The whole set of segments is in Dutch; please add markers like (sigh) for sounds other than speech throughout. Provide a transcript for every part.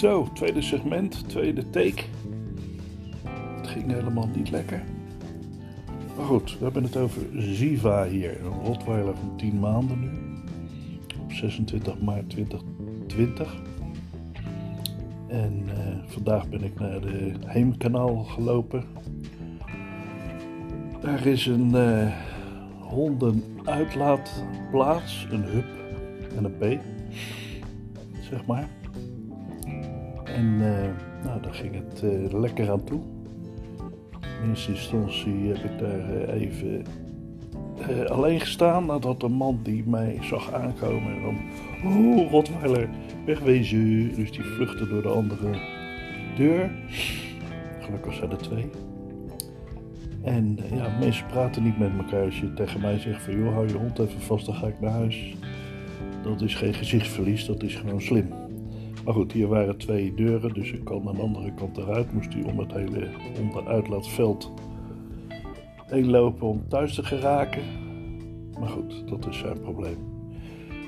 Zo, tweede segment, tweede take. Het ging helemaal niet lekker. Maar goed, we hebben het over Ziva hier. Een Rottweiler van 10 maanden nu. Op 26 maart 2020. En uh, vandaag ben ik naar de Heemkanaal gelopen. Daar is een uh, hondenuitlaatplaats, een hub en een P, zeg maar. En uh, nou, daar ging het lekker aan toe. In eerste instantie heb ik daar even alleen gestaan nadat een man die mij zag aankomen en dan, oh Rottweiler, wegwezen. Dus die vluchtte door de andere deur. Gelukkig zijn er twee. En ja, mensen praten niet met elkaar. Als je tegen mij zegt van joh, hou je hond even vast, dan ga ik naar huis. Dat is geen gezichtsverlies, dat is gewoon slim. Maar goed, hier waren twee deuren, dus ik kan aan de andere kant eruit. Moest hij om het hele onderuitlaatveld heen lopen om thuis te geraken. Maar goed, dat is zijn probleem.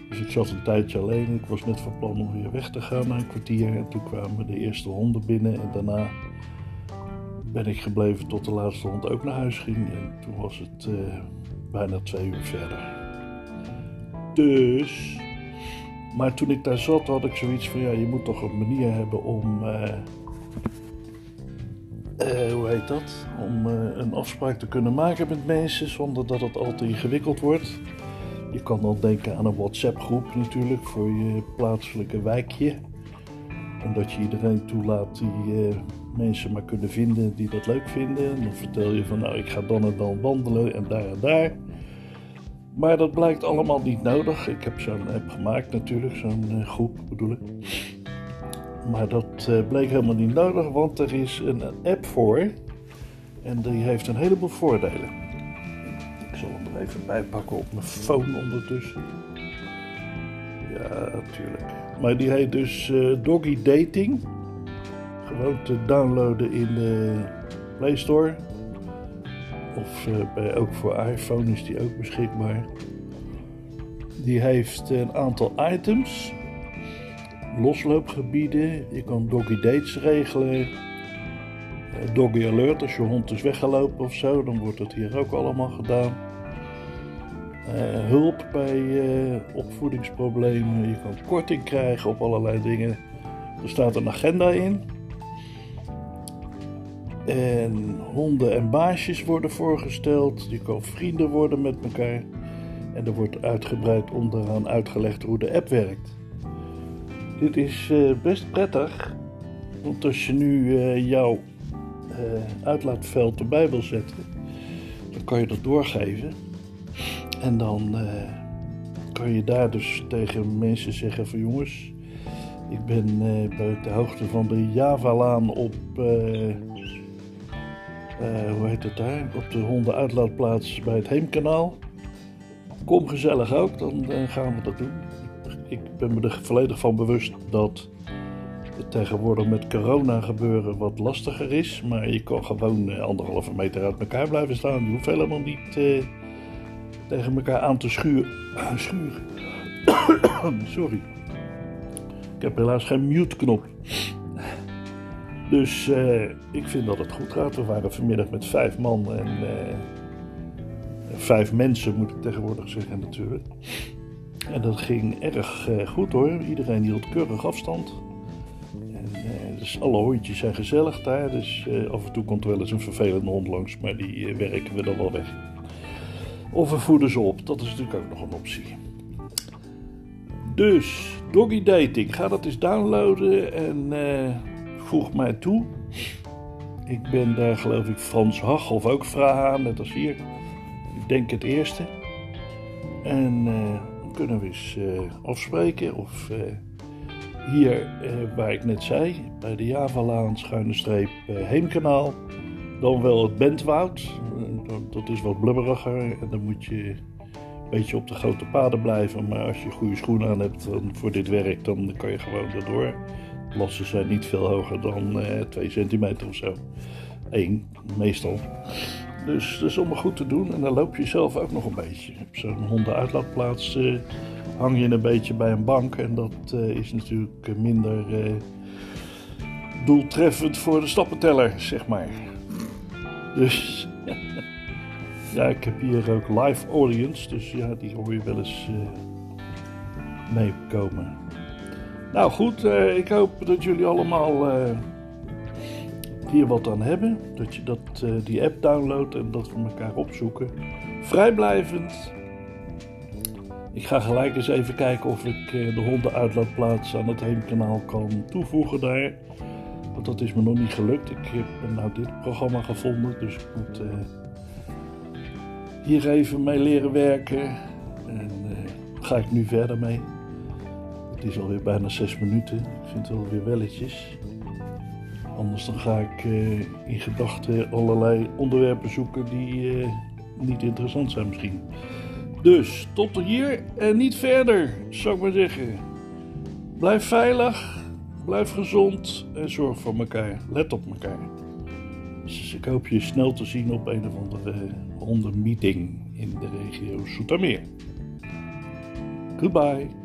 Dus ik zat een tijdje alleen. Ik was net van plan om weer weg te gaan na een kwartier. En toen kwamen de eerste honden binnen. En daarna ben ik gebleven tot de laatste hond ook naar huis ging. En toen was het uh, bijna twee uur verder. Dus. Maar toen ik daar zat, had ik zoiets van: ja, je moet toch een manier hebben om. Uh, uh, hoe heet dat? Om een afspraak te kunnen maken met mensen zonder dat het al te ingewikkeld wordt. Je kan dan denken aan een WhatsApp-groep natuurlijk voor je plaatselijke wijkje. En dat je iedereen toelaat die mensen maar kunnen vinden die dat leuk vinden. En dan vertel je van nou ik ga dan en dan wandelen en daar en daar. Maar dat blijkt allemaal niet nodig. Ik heb zo'n app gemaakt natuurlijk, zo'n uh, groep bedoel ik. Maar dat uh, bleek helemaal niet nodig, want er is een app voor. En die heeft een heleboel voordelen zal hem er even bij pakken op mijn phone ondertussen. Ja, natuurlijk. Maar die heet dus uh, Doggy Dating. Gewoon te downloaden in de Play Store. Of bij, ook voor iPhone is die ook beschikbaar. Die heeft een aantal items. Losloopgebieden. Je kan doggy dates regelen. Uh, doggy alert als je hond is weggelopen of zo. Dan wordt dat hier ook allemaal gedaan. Uh, hulp bij uh, opvoedingsproblemen. Je kan korting krijgen op allerlei dingen. Er staat een agenda in. En honden en baasjes worden voorgesteld. Je kan vrienden worden met elkaar. En er wordt uitgebreid onderaan uitgelegd hoe de app werkt. Dit is uh, best prettig. Want als je nu jouw uitlaatveld erbij wil zetten, dan kan je dat doorgeven. En dan kan je daar dus tegen mensen zeggen van jongens, ik ben bij de hoogte van de Javalaan op, uh, hoe heet het daar, op de hondenuitlaatplaats bij het Heemkanaal. Kom gezellig ook, dan gaan we dat doen. Ik ben me er volledig van bewust dat het tegenwoordig met corona gebeuren wat lastiger is. Maar je kan gewoon anderhalve meter uit elkaar blijven staan. Je hoeft helemaal niet tegen elkaar aan te (coughs) schuren. schuren. (coughs) Sorry. Ik heb helaas geen mute-knop. Dus uh, ik vind dat het goed gaat. We waren vanmiddag met vijf man en uh, vijf mensen, moet ik tegenwoordig zeggen natuurlijk. En dat ging erg uh, goed hoor. Iedereen hield keurig afstand. En, dus alle hondjes zijn gezellig daar. Dus af en toe komt er wel eens een vervelende hond langs, maar die werken we dan wel weg. Of we voeden ze op. Dat is natuurlijk ook nog een optie. Dus, Doggy Dating. Ga dat eens downloaden en voeg mij toe. Ik ben daar geloof ik Frans Haghoff ook vragen, net als hier. Ik denk het eerste. En dan kunnen we eens uh, afspreken. Of hier, waar ik net zei, bij de Javalaan, schuine streep, Heemkanaal. Dan wel het Bentwoud. Dat is wat blubberiger en dan moet je een beetje op de grote paden blijven. Maar als je goede schoenen aan hebt voor dit werk, dan kan je gewoon erdoor. Lassen zijn niet veel hoger dan eh, 2 centimeter of zo. Eén, meestal. Dus dat is allemaal goed te doen. En dan loop je zelf ook nog een beetje. Op zo'n hondenuitlaatplaats uh, hang je een beetje bij een bank. En dat uh, is natuurlijk minder doeltreffend voor de stappenteller, zeg maar. Dus (laughs) ja, ik heb hier ook live audience, dus ja, die hoor je wel eens meekomen. Nou goed, uh, ik hoop dat jullie allemaal uh, hier wat aan hebben. Dat je dat, die app downloadt en dat we elkaar opzoeken. Vrijblijvend. Ik ga gelijk eens even kijken of ik de hondenuitlaatplaats aan het Heemkanaal kan toevoegen daar. Want dat is me nog niet gelukt. Ik heb nou dit programma gevonden, dus ik moet hier even mee leren werken. En uh, ga ik nu verder mee. Het is alweer bijna zes minuten. Ik vind het alweer welletjes. Anders dan ga ik uh, in gedachten allerlei onderwerpen zoeken die niet interessant zijn misschien. Dus tot hier en niet verder, zou ik maar zeggen. Blijf veilig. Blijf gezond en zorg voor elkaar. Let op elkaar. Dus ik hoop je snel te zien op een of andere hondenmeeting in de regio Soetermeer. Goodbye.